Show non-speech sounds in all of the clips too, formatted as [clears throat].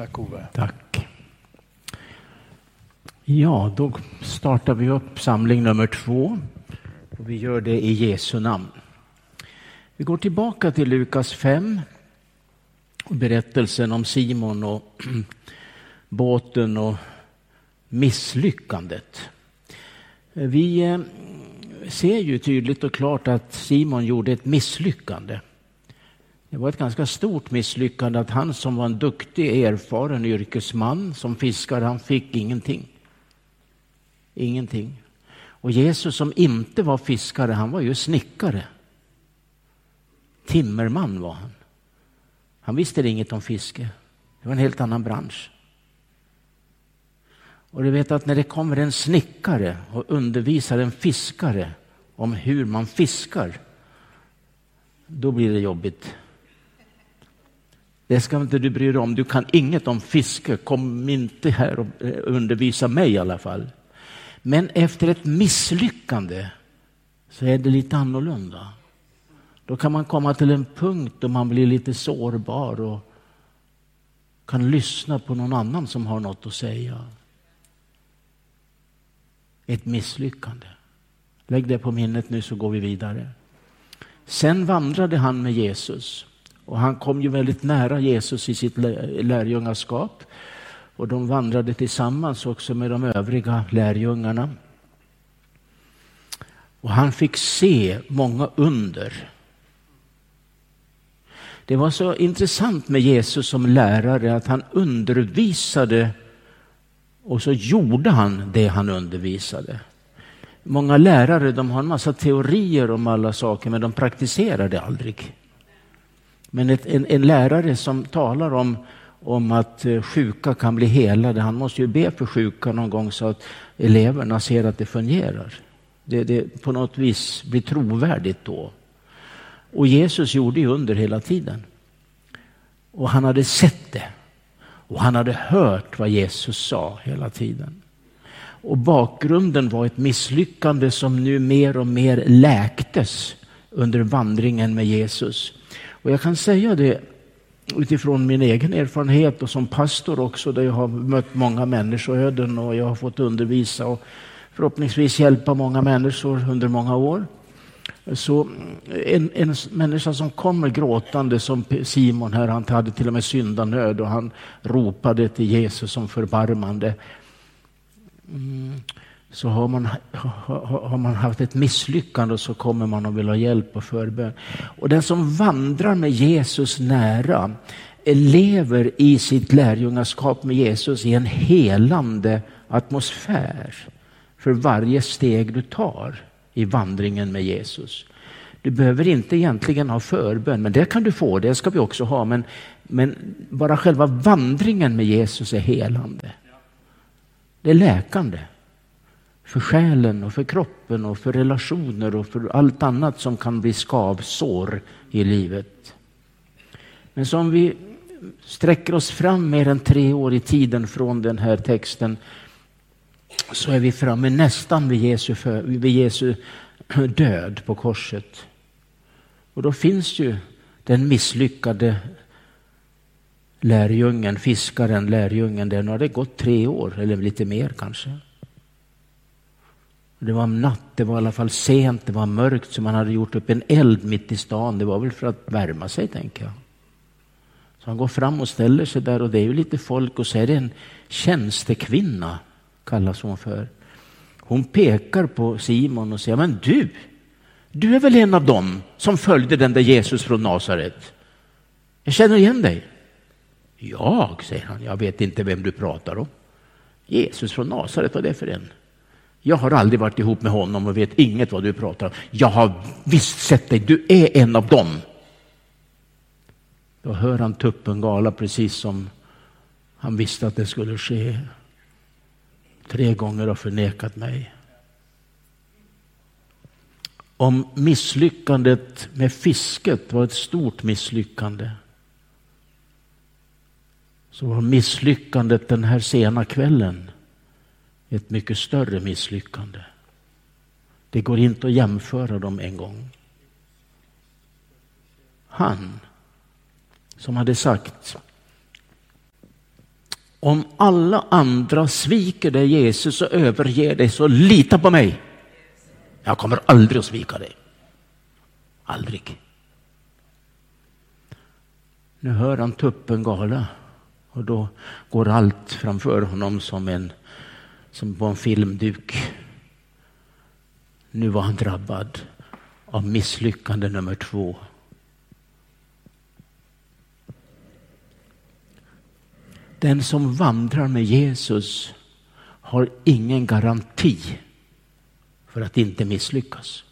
Tack Ove. Tack. Ja, då startar vi upp samling nummer två. Och vi gör det i Jesu namn. Vi går tillbaka till Lukas 5 och berättelsen om Simon och [clears throat] båten och misslyckandet. Vi eh, ser ju tydligt och klart att Simon gjorde ett misslyckande. Det var ett ganska stort misslyckande att han som var en duktig, erfaren yrkesman som fiskare, han fick ingenting. Ingenting. Och Jesus som inte var fiskare, han var ju snickare. Timmerman var han. Han visste inget om fiske. Det var en helt annan bransch. Och du vet att när det kommer en snickare och undervisar en fiskare om hur man fiskar, då blir det jobbigt. Det ska inte du bry dig om. Du kan inget om fiske. Kom inte här och eh, undervisa mig i alla fall. Men efter ett misslyckande så är det lite annorlunda. Då kan man komma till en punkt då man blir lite sårbar och kan lyssna på någon annan som har något att säga. Ett misslyckande. Lägg det på minnet nu så går vi vidare. Sen vandrade han med Jesus och han kom ju väldigt nära Jesus i sitt lärjungaskap. Och de vandrade tillsammans också med de övriga lärjungarna. Och han fick se många under. Det var så intressant med Jesus som lärare att han undervisade och så gjorde han det han undervisade. Många lärare de har en massa teorier om alla saker men de praktiserar det aldrig. Men ett, en, en, lärare som talar om, om att eh, sjuka kan bli helade, han måste ju be för sjuka någon gång så att eleverna ser att det fungerar. Det, det på något vis blir trovärdigt då. Och Jesus gjorde ju under hela tiden. Och han hade sett det. Och han hade hört vad Jesus sa hela tiden. Och bakgrunden var ett misslyckande som nu mer och mer läktes under vandringen med Jesus. Och jag kan säga det utifrån min egen erfarenhet och som pastor också där jag har mött många människoöden och jag har fått undervisa och förhoppningsvis hjälpa många människor under många år. Så en, en människa som kommer gråtande som Simon här, han hade till och med syndanöd och han ropade till Jesus som förbarmande. Så har man, har man haft ett misslyckande och så kommer man och vill ha hjälp och förbön. Och den som vandrar med Jesus nära lever i sitt lärjungaskap med Jesus i en helande atmosfär för varje steg du tar i vandringen med Jesus. Du behöver inte egentligen ha förbön, men det kan du få, det ska vi också ha. Men, men bara själva vandringen med Jesus är helande. Det är läkande för själen och för kroppen och för relationer och för allt annat som kan bli skavsår i livet. Men som vi sträcker oss fram mer än tre år i tiden från den här texten så är vi framme nästan vid Jesu, vid Jesu död på korset. Och då finns ju den misslyckade lärjungen, fiskaren, lärjungen där. Nu har det gått tre år eller lite mer kanske. Det var natt, det var i alla fall sent, det var mörkt så man hade gjort upp en eld mitt i stan. Det var väl för att värma sig tänker jag. Så han går fram och ställer sig där och det är ju lite folk och så är det en tjänstekvinna, kallas hon för. Hon pekar på Simon och säger, men du, du är väl en av dem som följde den där Jesus från Nasaret? Jag känner igen dig. Jag, säger han, jag vet inte vem du pratar om. Jesus från Nasaret, vad är det för en? Jag har aldrig varit ihop med honom och vet inget vad du pratar om. Jag har visst sett dig, du är en av dem. Då hör han tuppen gala precis som han visste att det skulle ske. Tre gånger har förnekat mig. Om misslyckandet med fisket var ett stort misslyckande så var misslyckandet den här sena kvällen ett mycket större misslyckande. Det går inte att jämföra dem en gång. Han som hade sagt Om alla andra sviker dig Jesus och överger dig så lita på mig. Jag kommer aldrig att svika dig. Aldrig. Nu hör han tuppen gala och då går allt framför honom som, en, som på en filmduk. Nu var han drabbad av misslyckande nummer två. Den som vandrar med Jesus har ingen garanti för att inte misslyckas.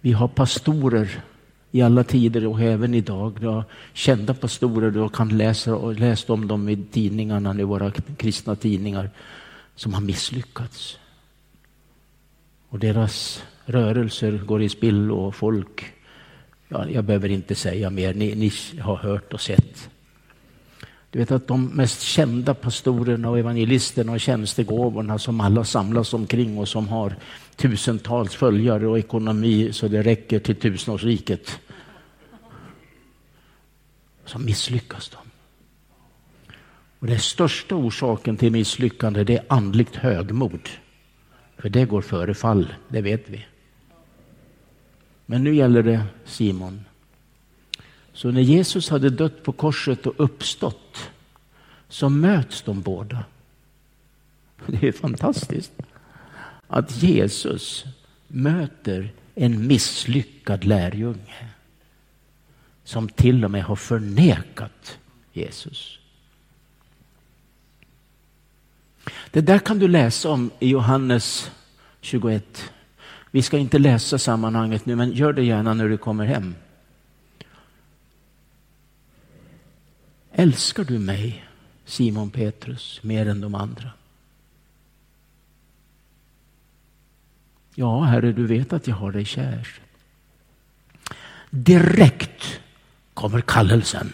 Vi har pastorer i alla tider och även idag. Du har kända pastorer, du kan läsa och läst om dem i tidningarna, i våra kristna tidningar, som har misslyckats. Och deras rörelser går i spill och folk, ja, jag behöver inte säga mer, ni, ni har hört och sett. Du vet att de mest kända pastorerna och evangelisterna och tjänstegåvorna som alla samlas omkring och som har tusentals följare och ekonomi så det räcker till tusenårsriket. Så misslyckas de. Och den största orsaken till misslyckande det är andligt högmod. För det går före fall, det vet vi. Men nu gäller det Simon. Så när Jesus hade dött på korset och uppstått så möts de båda. Det är fantastiskt att Jesus möter en misslyckad lärjunge som till och med har förnekat Jesus. Det där kan du läsa om i Johannes 21. Vi ska inte läsa sammanhanget nu, men gör det gärna när du kommer hem. Älskar du mig, Simon Petrus, mer än de andra? Ja, Herre, du vet att jag har dig kär. Direkt kommer kallelsen.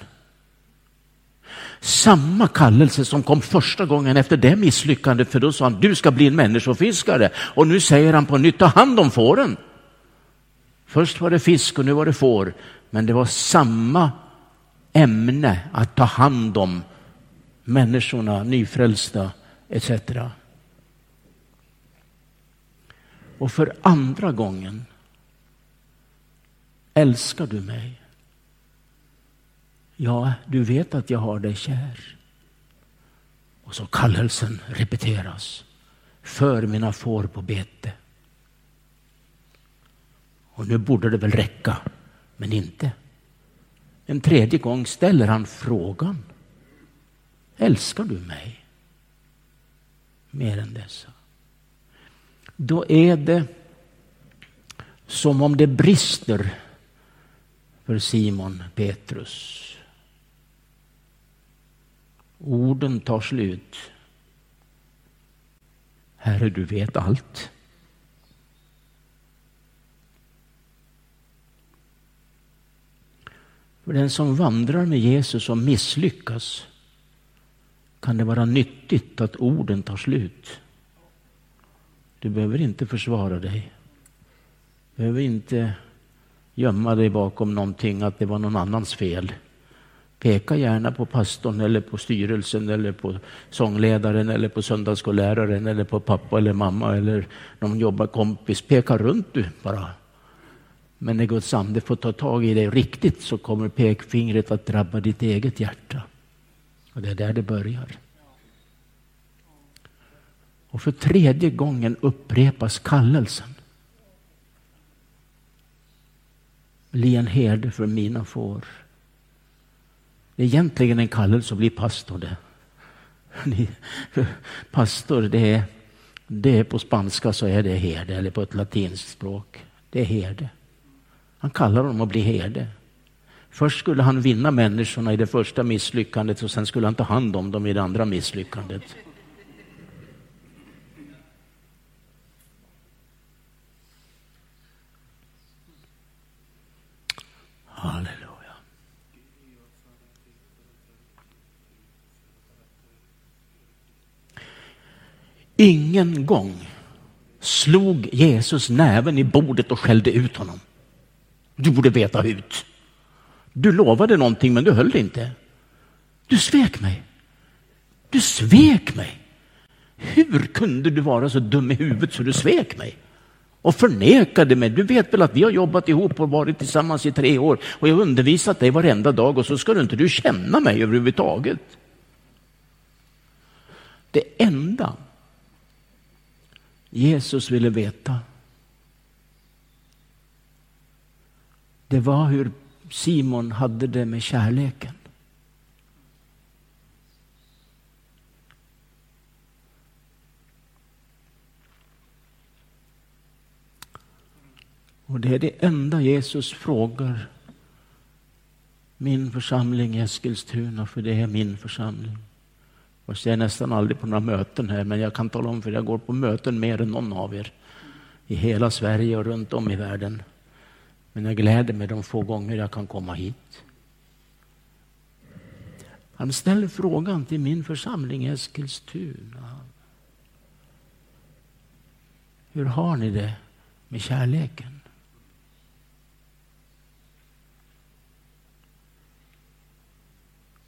Samma kallelse som kom första gången efter det misslyckandet, för då sa han du ska bli en människofiskare. Och nu säger han på nytt, ta hand om fåren. Först var det fisk och nu var det får, men det var samma ämne att ta hand om människorna, nyfrälsta etc. Och för andra gången, älskar du mig? Ja, du vet att jag har dig kär. Och så kallelsen repeteras. För mina får på bete. Och nu borde det väl räcka, men inte. En tredje gång ställer han frågan. Älskar du mig? Mer än dessa. Då är det som om det brister för Simon Petrus. Orden tar slut. Herre, du vet allt. För den som vandrar med Jesus och misslyckas kan det vara nyttigt att orden tar slut. Du behöver inte försvara dig. Du behöver inte gömma dig bakom någonting, att det var någon annans fel. Peka gärna på pastorn eller på styrelsen eller på sångledaren eller på söndagsskolläraren eller på pappa eller mamma eller någon jobbarkompis. Peka runt du bara. Men när Guds ande får ta tag i dig riktigt så kommer pekfingret att drabba ditt eget hjärta. Och det är där det börjar. Och för tredje gången upprepas kallelsen. Bli en herde för mina får. Det är egentligen en kallelse att bli pastor. Det. Pastor, det är, det är på spanska så är det herde, eller på ett latinskt språk. Det är herde. Han kallar honom att bli herde. Först skulle han vinna människorna i det första misslyckandet och sen skulle han ta hand om dem i det andra misslyckandet. Halleluja. Ingen gång slog Jesus näven i bordet och skällde ut honom. Du borde veta hut. Du lovade någonting men du höll det inte. Du svek mig. Du svek mig. Hur kunde du vara så dum i huvudet så du svek mig? Och förnekade mig. Du vet väl att vi har jobbat ihop och varit tillsammans i tre år och jag har undervisat dig varenda dag och så ska du inte du känna mig överhuvudtaget. Det enda Jesus ville veta det var hur Simon hade det med kärleken. Och det är det enda Jesus frågar min församling i Eskilstuna, för det är min församling. Och jag är nästan aldrig på några möten här, men jag kan tala om för jag går på möten mer än någon av er i hela Sverige och runt om i världen. Men jag gläder mig de få gånger jag kan komma hit. Han ställer frågan till min församling i Eskilstuna. Hur har ni det med kärleken?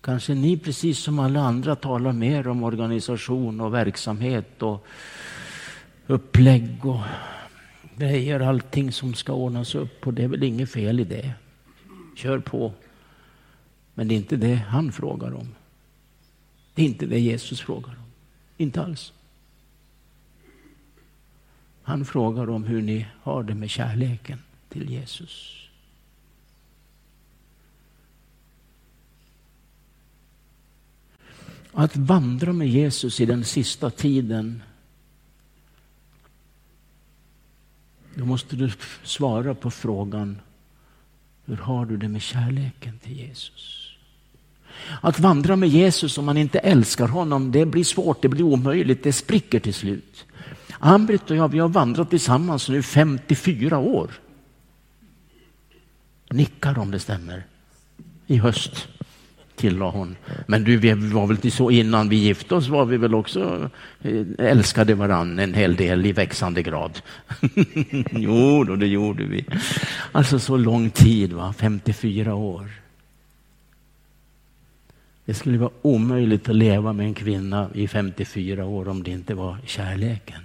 Kanske ni precis som alla andra talar mer om organisation och verksamhet och upplägg och grejer, allting som ska ordnas upp och det är väl inget fel i det. Kör på. Men det är inte det han frågar om. Det är inte det Jesus frågar om. Inte alls. Han frågar om hur ni har det med kärleken till Jesus. Att vandra med Jesus i den sista tiden Då måste du svara på frågan, hur har du det med kärleken till Jesus? Att vandra med Jesus om man inte älskar honom, det blir svårt, det blir omöjligt, det spricker till slut. Ambrit och jag, vi har vandrat tillsammans nu 54 år. Nickar om det stämmer. I höst tillade hon. Men du, vi var väl så innan vi gifte oss var vi väl också eh, älskade varann en hel del i växande grad. [laughs] jo, då, det gjorde vi. Alltså så lång tid, va? 54 år. Det skulle vara omöjligt att leva med en kvinna i 54 år om det inte var kärleken.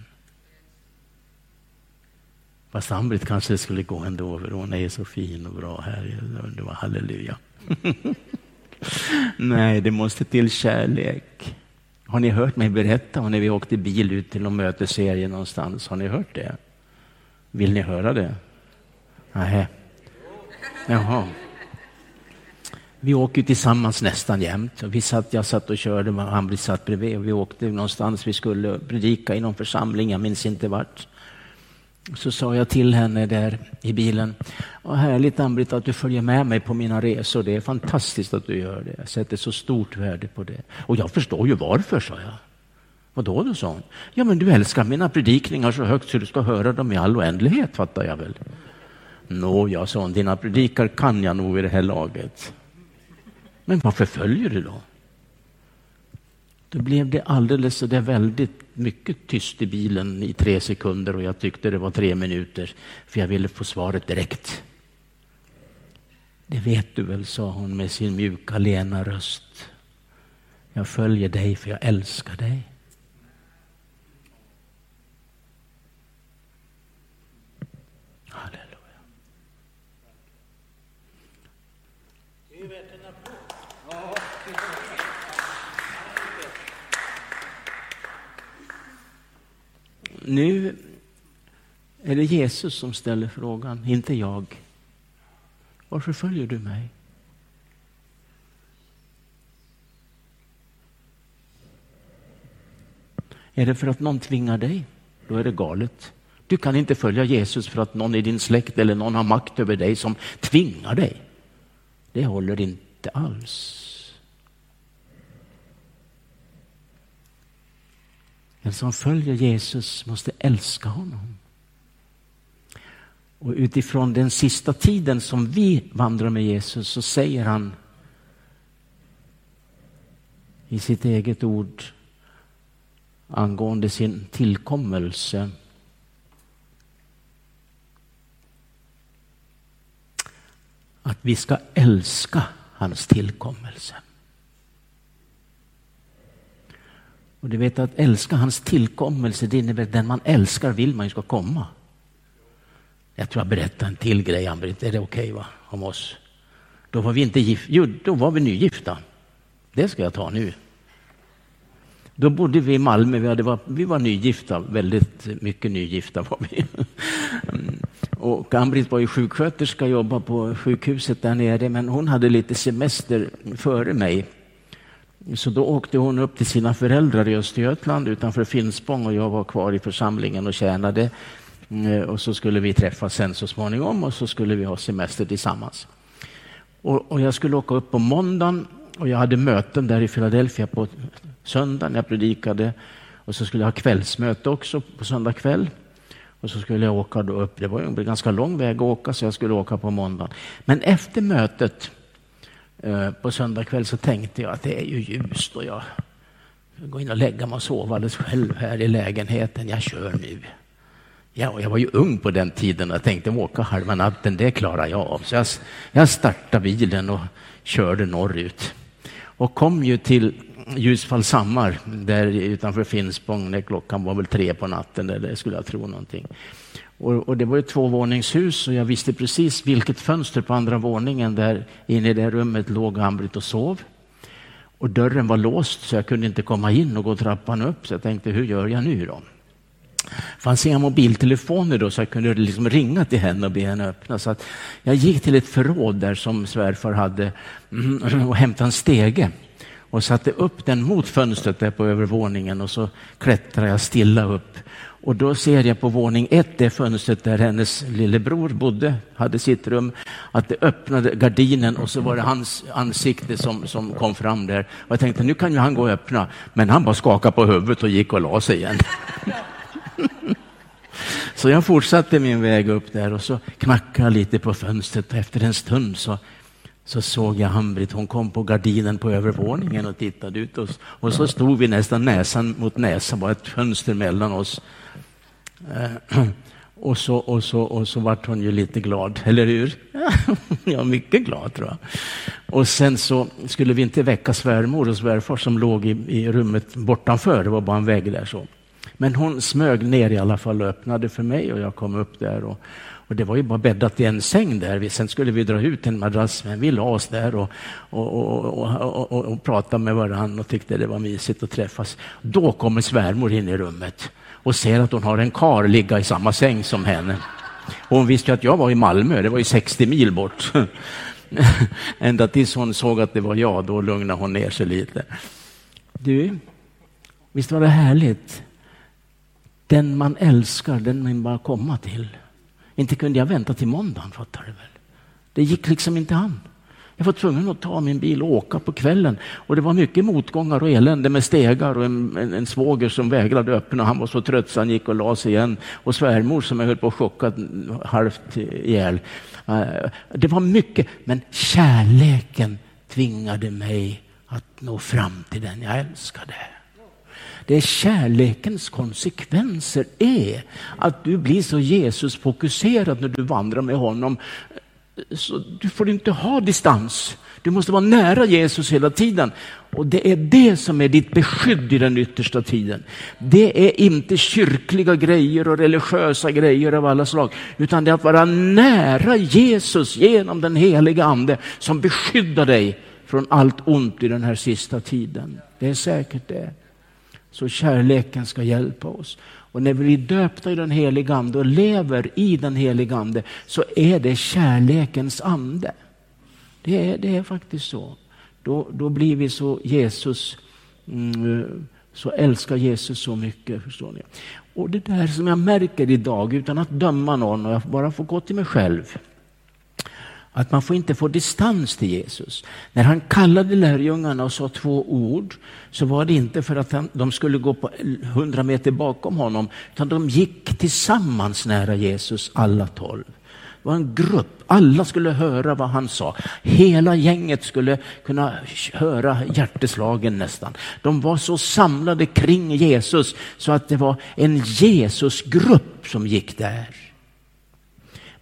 Fast Ambrit kanske skulle gå ändå, för hon är så fin och bra här. Det var halleluja. [laughs] Nej, det måste till kärlek. Har ni hört mig berätta om när vi åkte bil ut till någon mötesserie någonstans? Har ni hört det? Vill ni höra det? Nej. Jaha. Vi åker tillsammans nästan jämt. Vi satt, jag satt och körde, han satt bredvid och vi åkte någonstans. Vi skulle predika i någon församling, jag minns inte vart. Så sa jag till henne där i bilen, Vad härligt Ann-Britt att du följer med mig på mina resor. Det är fantastiskt att du gör det. Jag sätter så stort värde på det. Och jag förstår ju varför, sa jag. Vadå då, sa hon. Ja, men du älskar mina predikningar så högt så du ska höra dem i all oändlighet, fattar jag väl. Nå, ja, sa hon, dina predikar kan jag nog i det här laget. Men varför följer du då? Då blev det alldeles så där väldigt mycket tyst i bilen i tre sekunder och jag tyckte det var tre minuter för jag ville få svaret direkt. Det vet du väl, sa hon med sin mjuka lena röst. Jag följer dig för jag älskar dig. Nu är det Jesus som ställer frågan, inte jag. Varför följer du mig? Är det för att någon tvingar dig? Då är det galet. Du kan inte följa Jesus för att någon i din släkt eller någon har makt över dig som tvingar dig. Det håller inte alls. Den som följer Jesus måste älska honom. Och utifrån den sista tiden som vi vandrar med Jesus så säger han i sitt eget ord angående sin tillkommelse. Att vi ska älska hans tillkommelse. Och du vet att älska hans tillkommelse, det innebär att den man älskar vill man ju ska komma. Jag tror jag berättar en till grej, Ann-Britt. Är det okej okay, om oss? Då var vi inte gifta. Jo, då var vi nygifta. Det ska jag ta nu. Då bodde vi i Malmö, vi, hade, vi var nygifta, väldigt mycket nygifta var vi. Mm. Och Ann-Britt var ju sjuksköterska, jobbade på sjukhuset där nere, men hon hade lite semester före mig. Så då åkte hon upp till sina föräldrar i Östergötland utanför Finspång och jag var kvar i församlingen och tjänade. Eh, och så skulle vi träffas sen så småningom och så skulle vi ha semester tillsammans. Och, och jag skulle åka upp på måndagen och jag hade möten där i Philadelphia på söndagen. Jag predikade och så skulle jag ha kvällsmöte också på söndag kväll. Och så skulle jag åka då upp. Det var en ganska lång väg att åka så jag skulle åka på måndagen. Men efter mötet Eh, på söndag kväll så tänkte jag att det är ju ljust och jag går in och lägga mig och sova alldeles själv här i lägenheten. Jag kör nu. Ja, och jag var ju ung på den tiden och tänkte åka halva natten, det klarar jag av. Så jag, jag startade bilen och körde norrut. Och kom ju till Ljusfallshammar, där utanför Finspång, när klockan var väl tre på natten, eller skulle jag tro någonting. Och, och, det var ett tvåvåningshus och jag visste precis vilket fönster på andra våningen där inne i det rummet låg Ambrit och sov. Och dörren var låst så jag kunde inte komma in och gå trappan upp. Så jag tänkte, hur gör jag nu då? Det fanns inga mobiltelefoner då så jag kunde liksom ringa till henne och be henne öppna. Så att jag gick till ett förråd där som svärfar hade mm, [clears throat] och hämtade en stege och satte upp den mot fönstret där på övervåningen och så klättrade jag stilla upp. Och då ser jag på våning ett, det fönstret där hennes lillebror bodde, hade sitt rum, att det öppnade gardinen och så var det hans ansikte som, som kom fram där. Och jag tänkte, nu kan ju han gå och öppna. Men han bara skakade på huvudet och gick och la sig igen. [laughs] Så jag fortsatte min väg upp där och så knackade jag lite på fönstret och efter en stund så, så såg jag Hambrit. Hon kom på gardinen på övervåningen och tittade ut och, och så stod vi nästan näsan mot näsan, bara ett fönster mellan oss. Eh, [clears throat] och så, och, så, och så vart hon ju lite glad, [laughs] eller hur? [laughs] ja, mycket glad tror jag. Och sen så skulle vi inte väcka svärmor och svärfar som låg i, i rummet bortanför, det var bara en vägg där så. Men hon smög ner i alla fall och öppnade för mig och jag kom upp där. Och, och det var ju bara bäddat i en säng där. Sen skulle vi dra ut en madrass, men vi la oss där och, och, och, och, pratade med varandra och tyckte det var mysigt att träffas. Då kommer svärmor in i rummet och ser att hon har en kar ligga i samma säng som henne. Och hon visste att jag var i Malmö, det var ju 60 mil bort. [laughs] Ända tills hon såg att det var jag, då lugnade hon ner sig lite. Du, visst var det härligt? Den man älskar, den man bara komma till. Inte kunde jag vänta till måndagen, fattar du väl? Det gick liksom inte an. Jag var tvungen att ta min bil och åka på kvällen. Och det var mycket motgångar och elände med stegar och en, en, en svåger som vägrade öppna. Han var så trött så han gick och la sig igen. Och svärmor som jag höll på att chocka halvt ihjäl. Eh, det var mycket, men kärleken tvingade mig att nå fram till den jag älskade. Det är kärlekens konsekvenser är att du blir så Jesus-fokuserad när du vandrar med honom. Så du får inte ha distans. Du måste vara nära Jesus hela tiden. Och det är det som är ditt beskydd i den yttersta tiden. Det är inte kyrkliga grejer och religiösa grejer av alla slag, utan det är att vara nära Jesus genom den heliga ande som beskyddar dig från allt ont i den här sista tiden. Det är säkert det. Så kärleken ska hjälpa oss. Och när vi blir döpta i den heliga ande och lever i den heliga ande så är det kärlekens ande. Det är, det är faktiskt så. Då, då blir vi så Jesus, mm, eh, så älskar Jesus så mycket. förstår ni. Och det där som jag märker idag, utan att döma någon, och jag bara får gå till mig själv. Att man får inte få distans till Jesus. När han kallade lärjungarna och sa två ord så var det inte för att de skulle gå på hundra meter bakom honom utan de gick tillsammans nära Jesus alla tolv. Det var en grupp, alla skulle höra vad han sa. Hela gänget skulle kunna höra hjärteslagen nästan. De var så samlade kring Jesus så att det var en Jesusgrupp som gick där.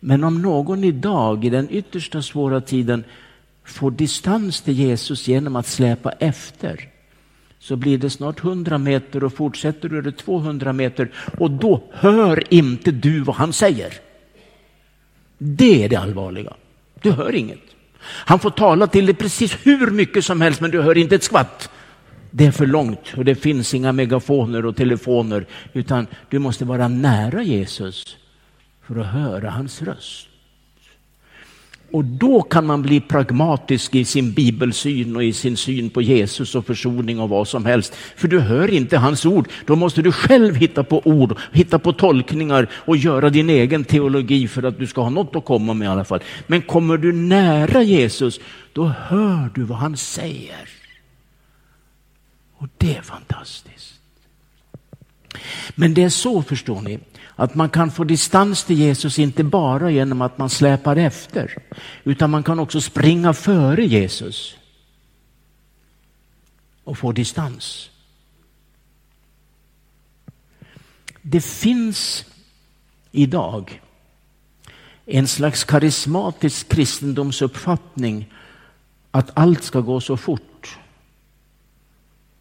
Men om någon idag i den yttersta svåra tiden får distans till Jesus genom att släpa efter så blir det snart 100 meter och fortsätter du är det 200 meter och då hör inte du vad han säger. Det är det allvarliga. Du hör inget. Han får tala till dig precis hur mycket som helst men du hör inte ett skvatt. Det är för långt och det finns inga megafoner och telefoner utan du måste vara nära Jesus för att höra hans röst. Och då kan man bli pragmatisk i sin bibelsyn och i sin syn på Jesus och försoning och vad som helst. För du hör inte hans ord. Då måste du själv hitta på ord, hitta på tolkningar och göra din egen teologi för att du ska ha något att komma med i alla fall. Men kommer du nära Jesus, då hör du vad han säger. Och det är fantastiskt. Men det är så, förstår ni, att man kan få distans till Jesus inte bara genom att man släpar efter, utan man kan också springa före Jesus och få distans. Det finns idag en slags karismatisk kristendomsuppfattning att allt ska gå så fort.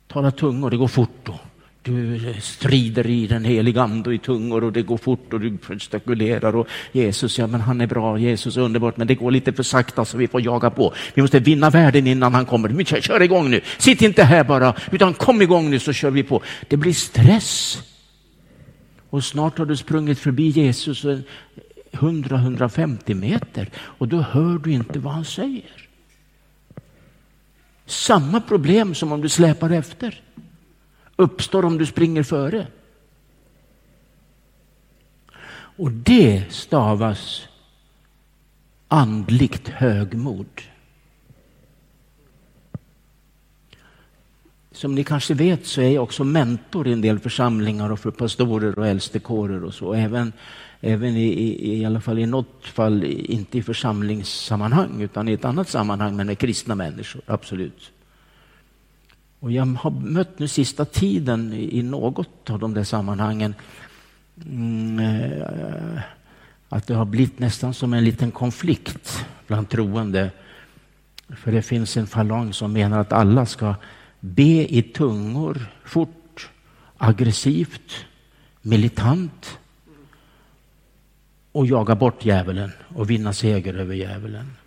Tala tungor, det går fort då. Du eh, strider i den heliga ande och i tungor och det går fort och du gestikulerar och Jesus, ja men han är bra, Jesus är underbart, men det går lite för sakta så vi får jaga på. Vi måste vinna världen innan han kommer. Men kör, kör igång nu, sitt inte här bara, utan kom igång nu så kör vi på. Det blir stress. Och snart har du sprungit förbi Jesus 100-150 meter och då hör du inte vad han säger. Samma problem som om du släpar efter uppstår om du springer före. Och det stavas andligt högmod. Som ni kanske vet så är jag också mentor i en del församlingar och för pastorer och äldstekårer och så. Även, även i, i, i alla fall i något fall, inte i församlingssammanhang utan i ett annat sammanhang men med kristna människor, absolut. Och jag har mött nu sista tiden i något av de där sammanhangen mm, eh, att det har blivit nästan som en liten konflikt bland troende. För det finns en falang som menar att alla ska be i tungor fort, aggressivt, militant och jaga bort djävulen och vinna seger över djävulen.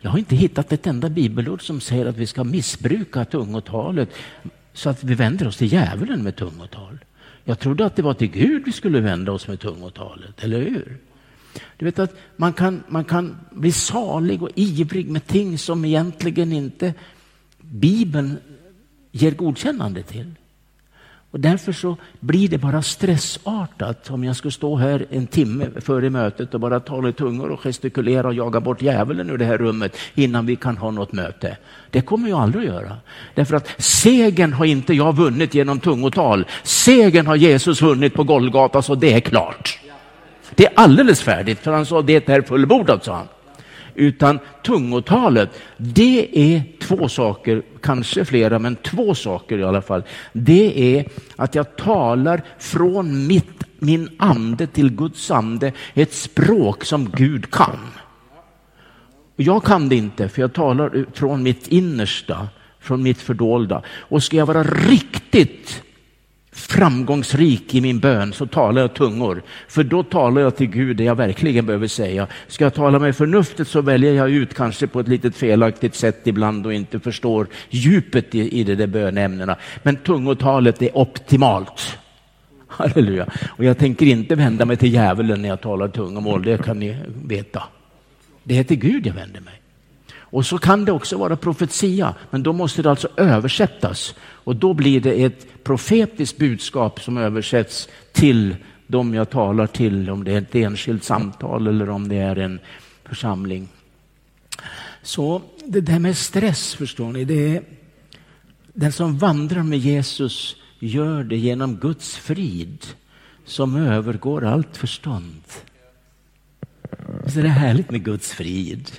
Jag har inte hittat ett enda bibelord som säger att vi ska missbruka tungotalet så att vi vänder oss till djävulen med tungotal. Jag trodde att det var till Gud vi skulle vända oss med tungotalet, eller hur? Du vet att man kan, man kan bli salig och ivrig med ting som egentligen inte Bibeln ger godkännande till. Och därför så blir det bara stressartat om jag skulle stå här en timme före mötet och bara tala i tungor och gestikulera och jaga bort djävulen ur det här rummet innan vi kan ha något möte. Det kommer jag aldrig att göra. Därför att segern har inte jag vunnit genom tungotal. Segern har Jesus vunnit på Golgata så det är klart. Det är alldeles färdigt för han sa det är fullbordat sa han utan tungotalet, det är två saker, kanske flera, men två saker i alla fall. Det är att jag talar från mitt, min ande till Guds ande, ett språk som Gud kan. Jag kan det inte, för jag talar från mitt innersta, från mitt fördolda. Och ska jag vara riktigt framgångsrik i min bön så talar jag tungor. För då talar jag till Gud det jag verkligen behöver säga. Ska jag tala med förnuftet så väljer jag ut kanske på ett litet felaktigt sätt ibland och inte förstår djupet i, i de där bönämnena. Men tungotalet är optimalt. Halleluja. Och jag tänker inte vända mig till djävulen när jag talar tungomål, det kan ni veta. Det är till Gud jag vänder mig. Och så kan det också vara profetia, men då måste det alltså översättas. Och då blir det ett profetiskt budskap som översätts till de jag talar till, om det är ett enskilt samtal eller om det är en församling. Så det där med stress, förstår ni, det är den som vandrar med Jesus gör det genom Guds frid som övergår allt förstånd. Så det är härligt med Guds frid.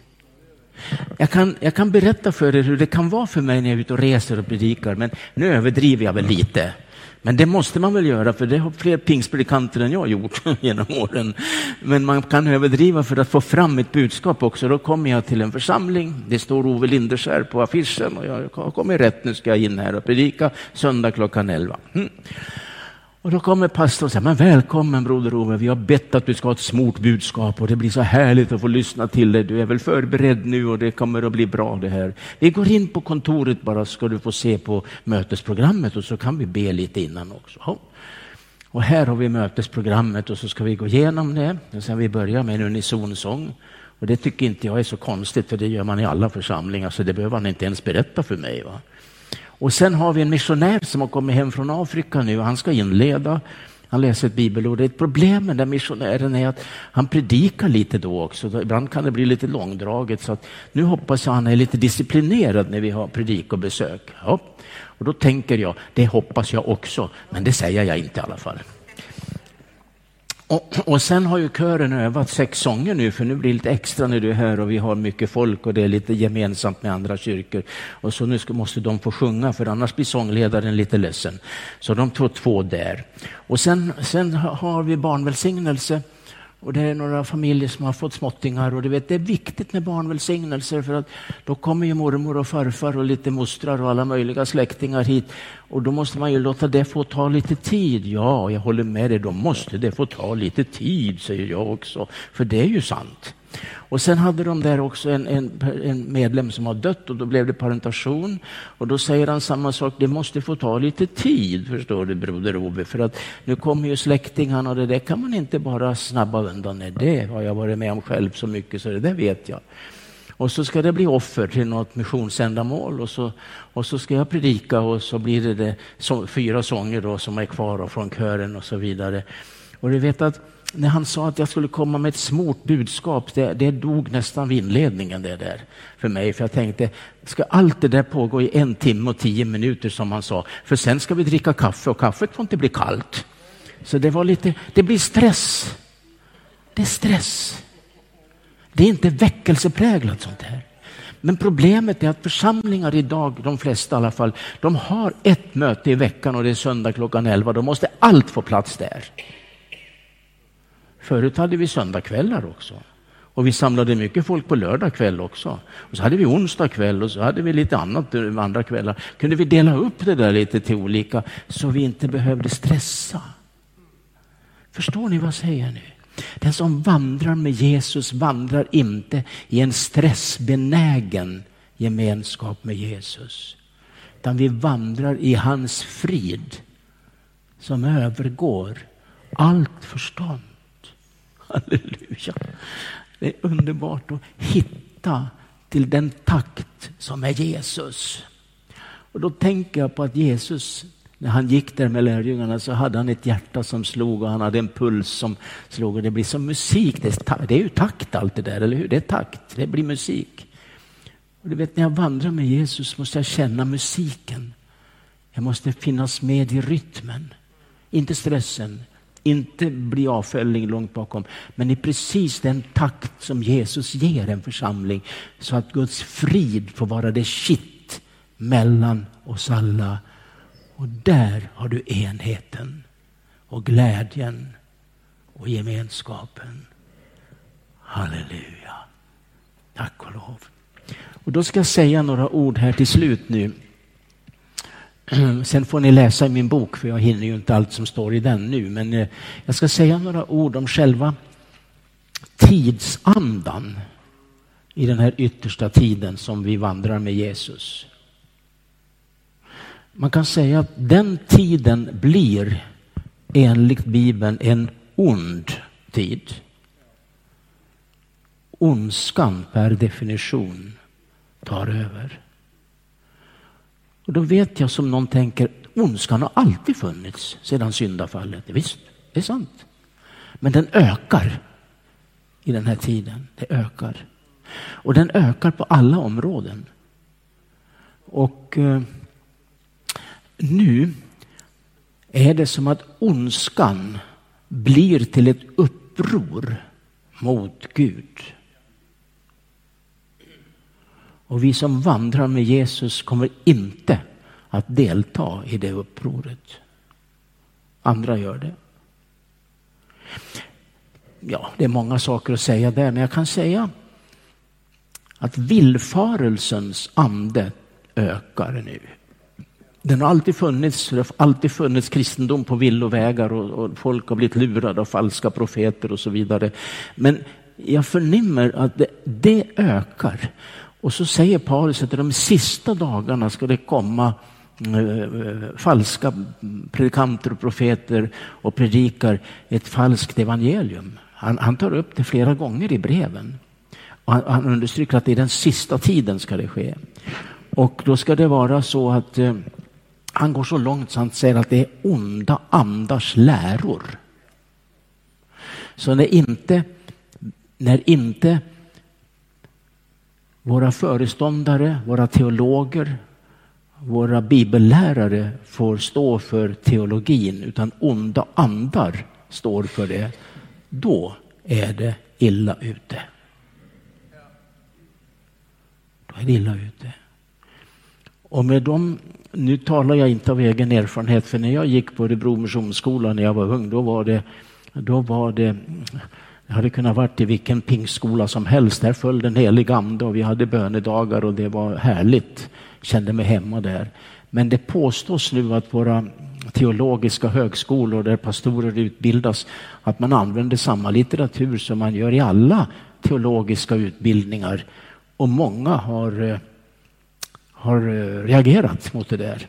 Jag kan, jag kan berätta för er hur det kan vara för mig när jag är ute och reser och predikar, men nu överdriver jag väl lite. Men det måste man väl göra, för det har fler pingstpredikanter än jag gjort [laughs] genom åren. Men man kan överdriva för att få fram ett budskap också. Då kommer jag till en församling, det står Ove Linderskär på affischen och jag har kommit rätt, nu ska jag in här och predika söndag klockan 11. Mm. Och då kommer pastorn och säger, men välkommen broder Ove, vi har bett att du ska ha ett smort budskap och det blir så härligt att få lyssna till det. Du är väl förberedd nu och det kommer att bli bra det här. Vi går in på kontoret bara så ska du få se på mötesprogrammet och så kan vi be lite innan också. Och här har vi mötesprogrammet och så ska vi gå igenom det. Och sen vi börjar med en unisonsång. Och det tycker inte jag är så konstigt för det gör man i alla församlingar så det behöver han inte ens berätta för mig. Va? Och sen har vi en missionär som har kommit hem från Afrika nu. Han ska inleda. Han läser ett bibelord. Ett problem med den missionären är att han predikar lite då också. Ibland kan det bli lite långdraget. Så att nu hoppas jag han är lite disciplinerad när vi har predikobesök. Ja. Och då tänker jag, det hoppas jag också, men det säger jag inte i alla fall. Och, och, sen har ju kören övat sex sånger nu, för nu blir det lite extra när du är här och vi har mycket folk och det är lite gemensamt med andra kyrkor. Och så nu ska, måste de få sjunga, för annars blir sångledaren lite ledsen. Så de tog två där. Och sen, sen har vi barnvälsignelse. Och det är några familjer som har fått småttingar och du vet, det är viktigt med barnvälsignelser för att då kommer ju mormor och farfar och lite mostrar och alla möjliga släktingar hit och då måste man ju låta det få ta lite tid. Ja, jag håller med dig, då måste det få ta lite tid, säger jag också, för det är ju sant. Och sen hade de där också en, en, en, medlem som har dött och då blev det parentation. Och då säger han samma sak, det måste få ta lite tid, förstår du broder Ove, för att nu kommer ju släktingarna och det där kan man inte bara snabba undan. Nej, det har jag varit med om själv så mycket så det där vet jag. Och så ska det bli offer till något missionsändamål och så, och så ska jag predika och så blir det, det så, fyra sånger då som är kvar från kören och så vidare. Och du vet att när han sa att jag skulle komma med ett smort budskap, det, det dog nästan vid inledningen det där för mig. För jag tänkte, ska allt det där pågå i en timme och tio minuter som han sa? För sen ska vi dricka kaffe och kaffet får inte bli kallt. Så det var lite, det blir stress. Det är stress. Det är inte väckelsepräglat sånt här. Men problemet är att församlingar idag, de flesta i alla fall, de har ett möte i veckan och det är söndag klockan 11. Då måste allt få plats där. Förut hade vi söndagkvällar också. Och vi samlade mycket folk på lördag kväll också. Och så hade vi onsdag kväll och så hade vi lite annat eh, andra kvällar. Kunde vi dela upp det där lite till olika så vi inte behövde stressa. Förstår ni vad jag säger nu? Den som vandrar med Jesus vandrar inte i en stressbenägen gemenskap med Jesus. Utan vi vandrar i hans frid som övergår allt förstånd. Halleluja. Det är underbart att hitta till den takt som är Jesus. Och då tänker jag på att Jesus, när han gick där med lärjungarna så hade han ett hjärta som slog och han hade en puls som slog och det blir som musik. Det är, ju takt allt det där, eller hur? Det är takt, det blir musik. Och du vet, när jag vandrar med Jesus måste jag känna musiken. Jag måste finnas med i rytmen. Inte stressen, inte bli avföljning långt bakom, men i precis den takt som Jesus ger en församling så att Guds frid får vara det kitt mellan oss alla. Och där har du enheten och glädjen och gemenskapen. Halleluja. Tack och lov. Och då ska jag säga några ord här till slut nu [clears throat] Sen får ni läsa i min bok, för jag hinner ju inte allt som står i den nu. Men eh, jag ska säga några ord om själva tidsandan i den här yttersta tiden som vi vandrar med Jesus. Man kan säga att den tiden blir enligt Bibeln en ond tid. Ondskan per definition tar över. Och då vet jag som någon tänker, ondskan har alltid funnits sedan syndafallet. Visst, det är sant. Men den ökar i den här tiden. Det ökar. Och den ökar på alla områden. Och eh, nu är det som att ondskan blir till ett uppror mot Gud. Och vi som vandrar med Jesus kommer inte att delta i det upproret. Andra gör det. Ja, det är många saker att säga där, men jag kan säga att villfarelsens ande ökar nu. Den har alltid funnits, det har alltid funnits kristendom på villovägar och, och folk har blivit lurade av falska profeter och så vidare. Men jag förnimmer att det, det ökar. Och så säger Paulus att i de sista dagarna ska det komma eh, eh, falska predikanter och profeter och predikar ett falskt evangelium. Han, han tar upp det flera gånger i breven. Och han, han understryker att i den sista tiden ska det ske. Och då ska det vara så att eh, han går så långt så han säger att det är onda andars läror. Så när inte, när inte våra föreståndare, våra teologer, våra bibellärare får stå för teologin utan onda andar står för det, då är det illa ute. Då är det illa ute. Och med dem, nu talar jag inte av egen erfarenhet, för när jag gick på Örebro Missionsskola när jag var ung, då var det, då var det jag hade kunnat varit i vilken pingskola som helst. Där föll den helige ande och vi hade bönedagar och det var härligt. Kände mig hemma där. Men det påstås nu att våra teologiska högskolor där pastorer utbildas, att man använder samma litteratur som man gör i alla teologiska utbildningar. Och många har, eh, har eh, reagerat mot det där.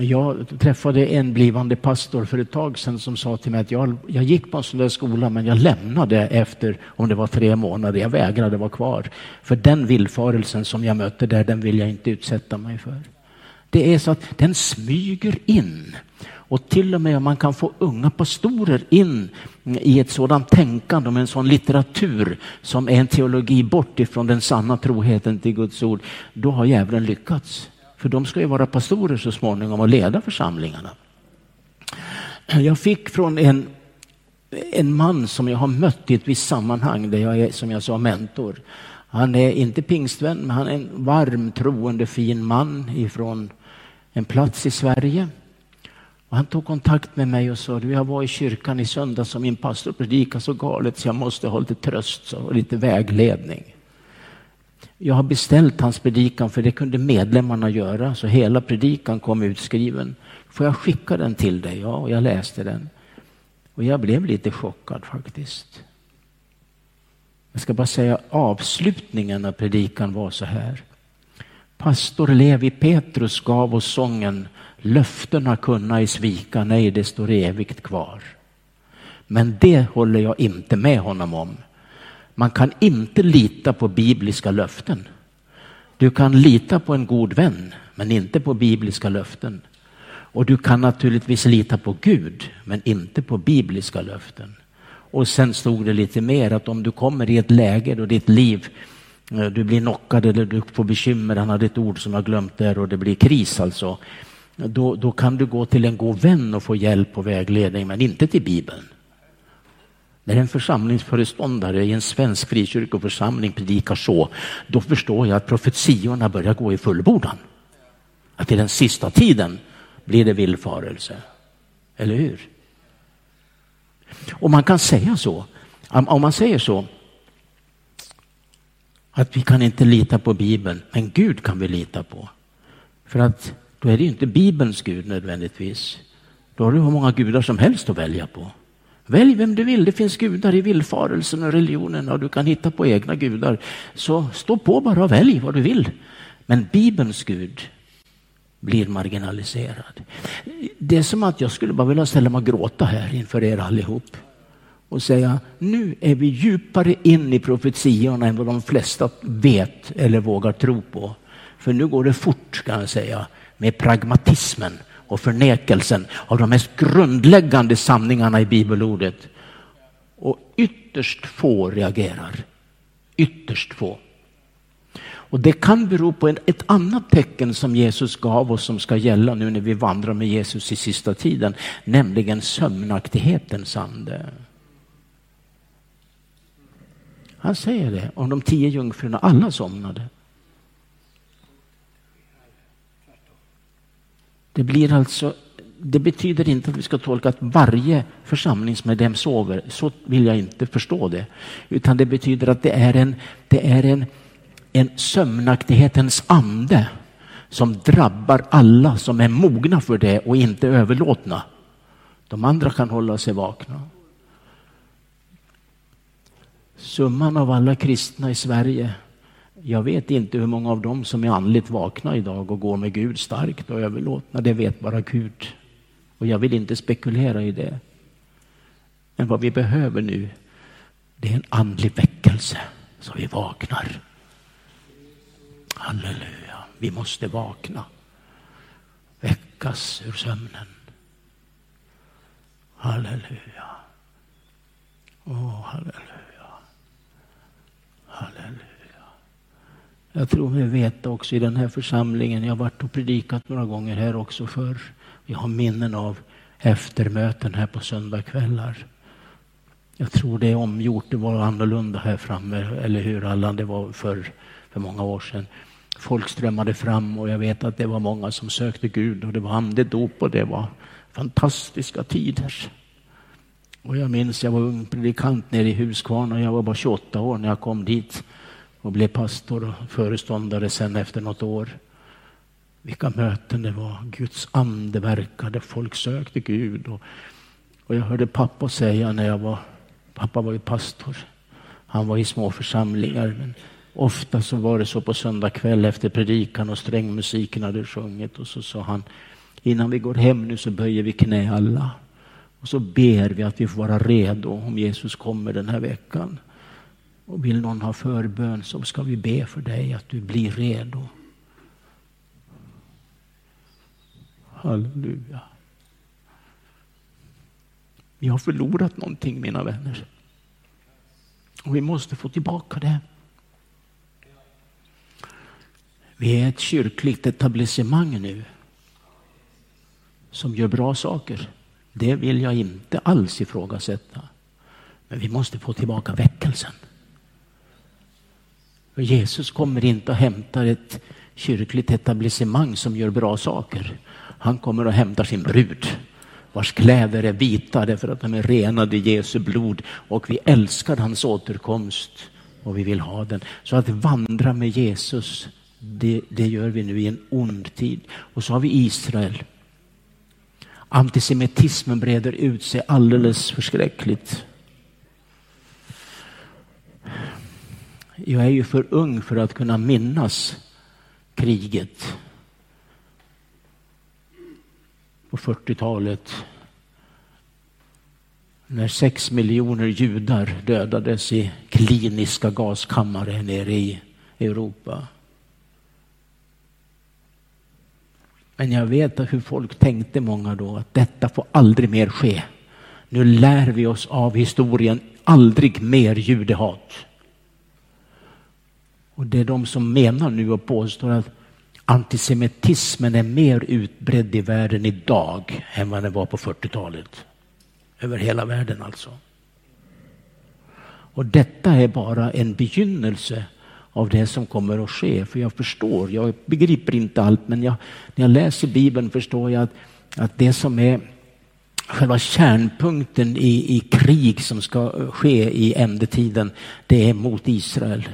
Jag träffade en blivande pastor för ett tag sedan som sa till mig att jag, jag gick på en sån där skola men jag lämnade efter, om det var tre månader, jag vägrade vara kvar. För den villfarelsen som jag mötte där, den vill jag inte utsätta mig för. Det är så att den smyger in. Och till och med om man kan få unga pastorer in i ett sådant tänkande om en sån litteratur som är en teologi bort ifrån den sanna troheten till Guds ord, då har djävulen lyckats. För de ska ju vara pastorer så småningom och leda församlingarna. Jag fick från en, en man som jag har mött i ett visst sammanhang där jag är som jag sa mentor. Han är inte pingstvän men han är en varm troende fin man ifrån en plats i Sverige. Och han tog kontakt med mig och sa du jag var i kyrkan i söndags som min pastor predikade så galet så jag måste ha lite tröst och lite vägledning. Jag har beställt hans predikan för det kunde medlemmarna göra så hela predikan kom utskriven. Får jag skicka den till dig? Ja, och jag läste den. Och jag blev lite chockad faktiskt. Jag ska bara säga avslutningen av predikan var så här. Pastor Levi Petrus gav oss sången Löftena kunna i svika, nej det står evigt kvar. Men det håller jag inte med honom om. Man kan inte lita på bibliska löften. Du kan lita på en god vän, men inte på bibliska löften. Och du kan naturligtvis lita på Gud, men inte på bibliska löften. Och sen stod det lite mer att om du kommer i ett läge då ditt liv, eh, du blir knockad eller du får bekymmer, han hade ett ord som jag glömt där och det blir kris alltså. Då, då kan du gå till en god vän och få hjälp och vägledning, men inte till Bibeln. När en församlingsföreståndare i en svensk frikyrkoförsamling predikar så, då förstår jag att profetiorna börjar gå i fullbordan. Att i den sista tiden blir det villfarelse. Eller hur? Och man kan säga så, om man säger så, att vi kan inte lita på Bibeln, men Gud kan vi lita på. För att då är det inte Bibelns Gud nödvändigtvis. Då har du hur många gudar som helst att välja på. Välj vem du vill, det finns gudar i villfarelsen och religionen och du kan hitta på egna gudar. Så stå på bara och välj vad du vill. Men Bibelns Gud blir marginaliserad. Det är som att jag skulle bara vilja ställa mig och gråta här inför er allihop och säga nu är vi djupare in i profetiorna än vad de flesta vet eller vågar tro på. För nu går det fort kan jag säga med pragmatismen och förnekelsen av de mest grundläggande sanningarna i bibelordet. Och ytterst få reagerar. Ytterst få. Och det kan bero på ett annat tecken som Jesus gav oss som ska gälla nu när vi vandrar med Jesus i sista tiden, nämligen sömnaktighetens ande. Han säger det om de tio jungfrurna, alla somnade. Det blir alltså det betyder inte att vi ska tolka att varje församlingsmedlem sover. Så vill jag inte förstå det. Utan det betyder att det är en, det är en, en sömnaktighetens ande som drabbar alla som är mogna för det och inte överlåtna. De andra kan hålla sig vakna. Summan av alla kristna i Sverige, jag vet inte hur många av dem som är andligt vakna idag och går med Gud starkt och överlåtna. Det vet bara Gud. Och jag vill inte spekulera i det. Men vad vi behöver nu, det är en andlig väckelse så vi vaknar. Halleluja, vi måste vakna. Väckas ur sömnen. Halleluja. Åh, oh, halleluja. Halleluja. Jag tror vi vet också i den här församlingen, jag har varit och predikat några gånger här också förr. Vi har minnen av eftermöten här på söndagskvällar. Jag tror det är omgjort, det var annorlunda här framme, eller hur Allan, det var för, för många år sedan. Folk strömmade fram och jag vet att det var många som sökte Gud och det var andedop och det var fantastiska tider. Och jag minns, jag var ung predikant nere i Huskvarna, jag var bara 28 år när jag kom dit och blev pastor och föreståndare sen efter något år. Vilka möten det var. Guds ande verkade, folk sökte Gud. Och, och jag hörde pappa säga när jag var, pappa var ju pastor, han var i små församlingar. Men ofta så var det så på söndag kväll efter predikan och strängmusiken hade sjungit och så sa han innan vi går hem nu så böjer vi knä alla. Och så ber vi att vi får vara redo om Jesus kommer den här veckan. Och vill någon ha förbön så ska vi be för dig att du blir redo. Halleluja. Vi har förlorat någonting mina vänner. Och vi måste få tillbaka det. Vi är ett kyrkligt etablissemang nu som gör bra saker. Det vill jag inte alls ifrågasätta. Men vi måste få tillbaka väckelsen. För Jesus kommer inte och hämtar ett kyrkligt etablissemang som gör bra saker. Han kommer och hämtar sin brud vars kläder är vita därför att de är renade i Jesu blod och vi älskar hans återkomst och vi vill ha den. Så att vandra med Jesus, det, det gör vi nu i en ond tid. Och så har vi Israel. Antisemitismen breder ut sig alldeles förskräckligt. Jag är ju för ung för att kunna minnas kriget på 40-talet när sex miljoner judar dödades i kliniska gaskammare nere i Europa. Men jag vet hur folk tänkte många då att detta får aldrig mer ske. Nu lär vi oss av historien aldrig mer judehat. Och det är de som menar nu och påstår att antisemitismen är mer utbredd i världen idag än vad den var på 40-talet. Över hela världen alltså. Och detta är bara en begynnelse av det som kommer att ske. För jag förstår, jag begriper inte allt, men jag, när jag läser Bibeln förstår jag att, att det som är själva kärnpunkten i, i krig som ska ske i ändetiden, det är mot Israel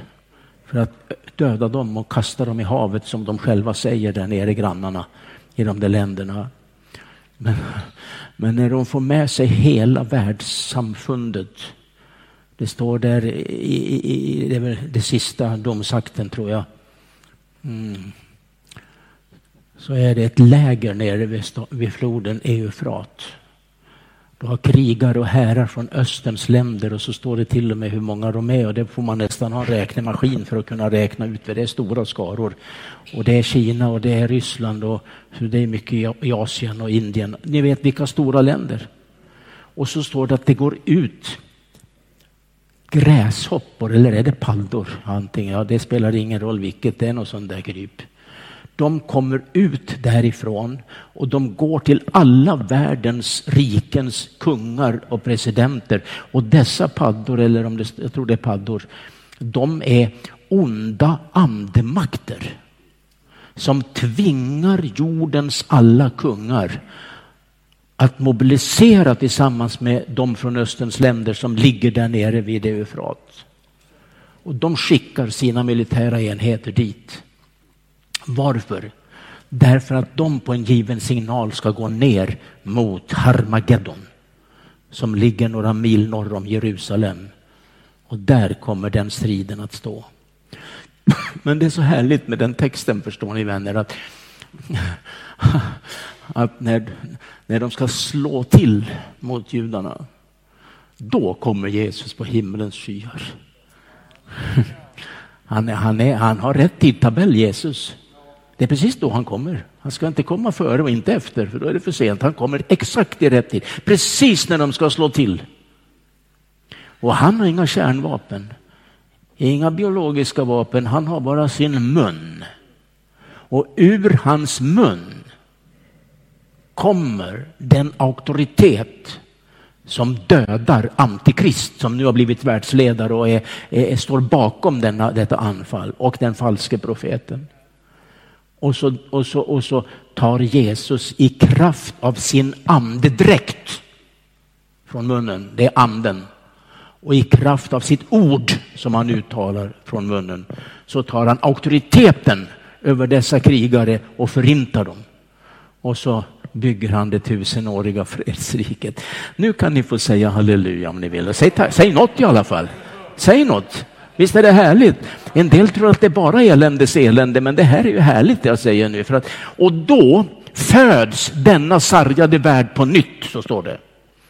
för att döda dem och kasta dem i havet som de själva säger där nere, grannarna i de där länderna. Men, men när de får med sig hela världssamfundet, det står där i, i, i det, det sista domsakten tror jag, mm. så är det ett läger nere vid, vid floden Eufrat. Du har krigare och härar från Österns länder och så står det till och med hur många de är och det får man nästan ha en räknemaskin för att kunna räkna ut för det är stora skaror. Och det är Kina och det är Ryssland och det är mycket i Asien och Indien. Ni vet vilka stora länder. Och så står det att det går ut gräshoppor eller är det paddor? Antingen, ja, det spelar ingen roll vilket, det är något sånt där kryp de kommer ut därifrån och de går till alla världens rikens kungar och presidenter. Och dessa paddor, eller om det, jag tror det är paddor, de är onda andemakter som tvingar jordens alla kungar att mobilisera tillsammans med de från Österns länder som ligger där nere vid Eufrat. Och de skickar sina militära enheter dit. Varför? Därför att de på en given signal ska gå ner mot Harmageddon som ligger några mil norr om Jerusalem. Och där kommer den striden att stå. [laughs] Men det är så härligt med den texten förstår ni vänner att, [laughs] att när, när de ska slå till mot judarna då kommer Jesus på himmelens skyar. [laughs] Han, är, han, är, han har rätt tidtabell Jesus. Det är precis då han kommer. Han ska inte komma före och inte efter, för då är det för sent. Han kommer exakt i rätt tid, precis när de ska slå till. Och han har inga kärnvapen, inga biologiska vapen, han har bara sin mun. Och ur hans mun kommer den auktoritet som dödar Antikrist som nu har blivit världsledare och är, är, står bakom denna, detta anfall och den falske profeten. Och så, och, så, och så tar Jesus i kraft av sin andedräkt från munnen, det är anden, och i kraft av sitt ord som han uttalar från munnen så tar han auktoriteten över dessa krigare och förintar dem. Och så bygger han det tusenåriga fredsriket. Nu kan ni få säga halleluja om ni vill. Säg, säg något i alla fall. Säg något. Visst är det härligt? En del tror att det är bara eländes elände, men det här är ju härligt det jag säger nu. För att, och då föds denna sargade värld på nytt, så står det.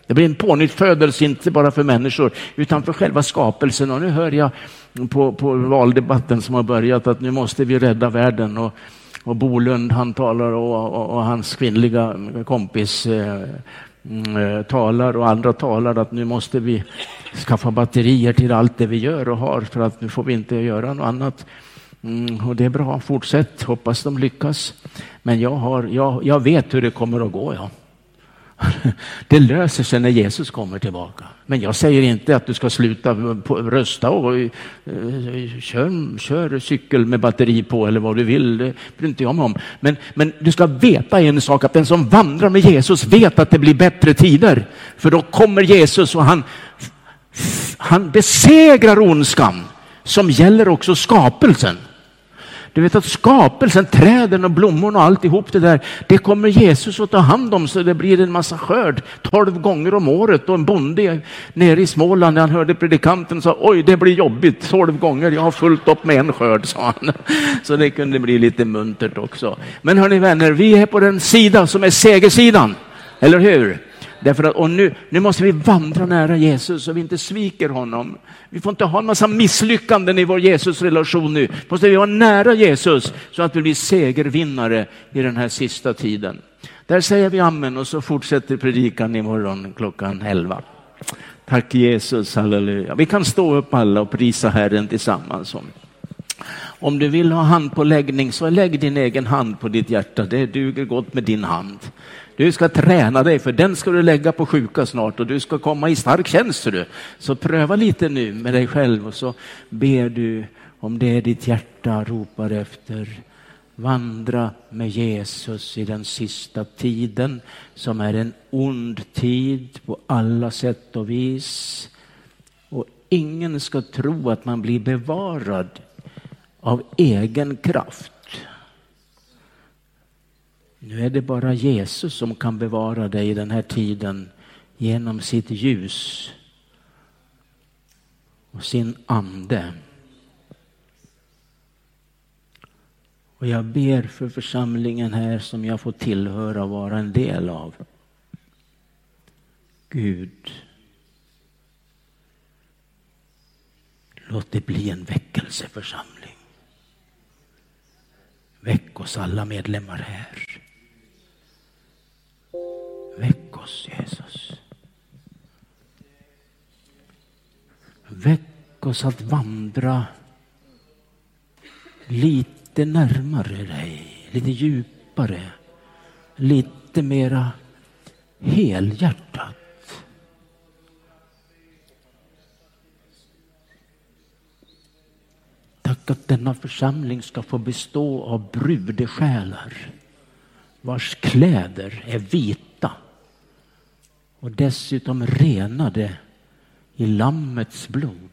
Det blir en pånyttfödelse, inte bara för människor, utan för själva skapelsen. Och nu hör jag på, på valdebatten som har börjat att nu måste vi rädda världen. Och, och Bolund han talar och, och, och hans kvinnliga kompis eh, mm, eh, talar och andra talar att nu måste vi skaffa batterier till allt det vi gör och har för att nu får vi inte göra något annat. Mm, och det är bra, fortsätt, hoppas de lyckas. Men jag, har, jag, jag vet hur det kommer att gå. Ja. Det löser sig när Jesus kommer tillbaka. Men jag säger inte att du ska sluta rösta och eh, kör, kör cykel med batteri på eller vad du vill. Det bryr inte jag mig om. Men, men du ska veta en sak, att den som vandrar med Jesus vet att det blir bättre tider. För då kommer Jesus och han, han besegrar ondskan som gäller också skapelsen. Du vet att skapelsen, träden och blommorna och alltihop det där, det kommer Jesus att ta hand om så det blir en massa skörd tolv gånger om året. Och en bonde nere i Småland, när han hörde predikanten sa oj, det blir jobbigt tolv gånger, jag har fullt upp med en skörd, sa han. [laughs] Så det kunde bli lite muntert också. Men hörni vänner, vi är på den sida som är segersidan, eller hur? Därför att, och nu, nu måste vi vandra nära Jesus så vi inte sviker honom. Vi får inte ha en massa misslyckanden i vår Jesusrelation nu. Måste vi vara nära Jesus så att vi blir segervinnare i den här sista tiden. Där säger vi amen och så fortsätter predikan imorgon klockan 11. Tack Jesus, halleluja. Vi kan stå upp alla och prisa Herren tillsammans. Om du vill ha handpåläggning så lägg din egen hand på ditt hjärta. Det duger gott med din hand. Du ska träna dig, för den ska du lägga på sjuka snart och du ska komma i stark tjänst. Du. Så pröva lite nu med dig själv och så ber du om det ditt hjärta ropar efter. Vandra med Jesus i den sista tiden som är en ond tid på alla sätt och vis. Och ingen ska tro att man blir bevarad av egen kraft. Nu är det bara Jesus som kan bevara dig i den här tiden genom sitt ljus och sin ande. Och jag ber för församlingen här som jag får tillhöra och vara en del av. Gud, låt det bli en väckelseförsamling. Väck oss alla medlemmar här. Väck oss Jesus. Väck oss att vandra lite närmare dig, lite djupare, lite mera helhjärtat. Tack att denna församling ska få bestå av brudesjälar vars kläder är vita och dessutom renade i Lammets blod.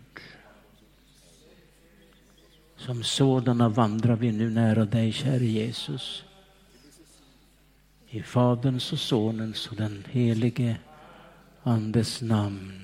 Som sådana vandrar vi nu nära dig, käre Jesus. I Faderns och Sonens och den helige Andes namn.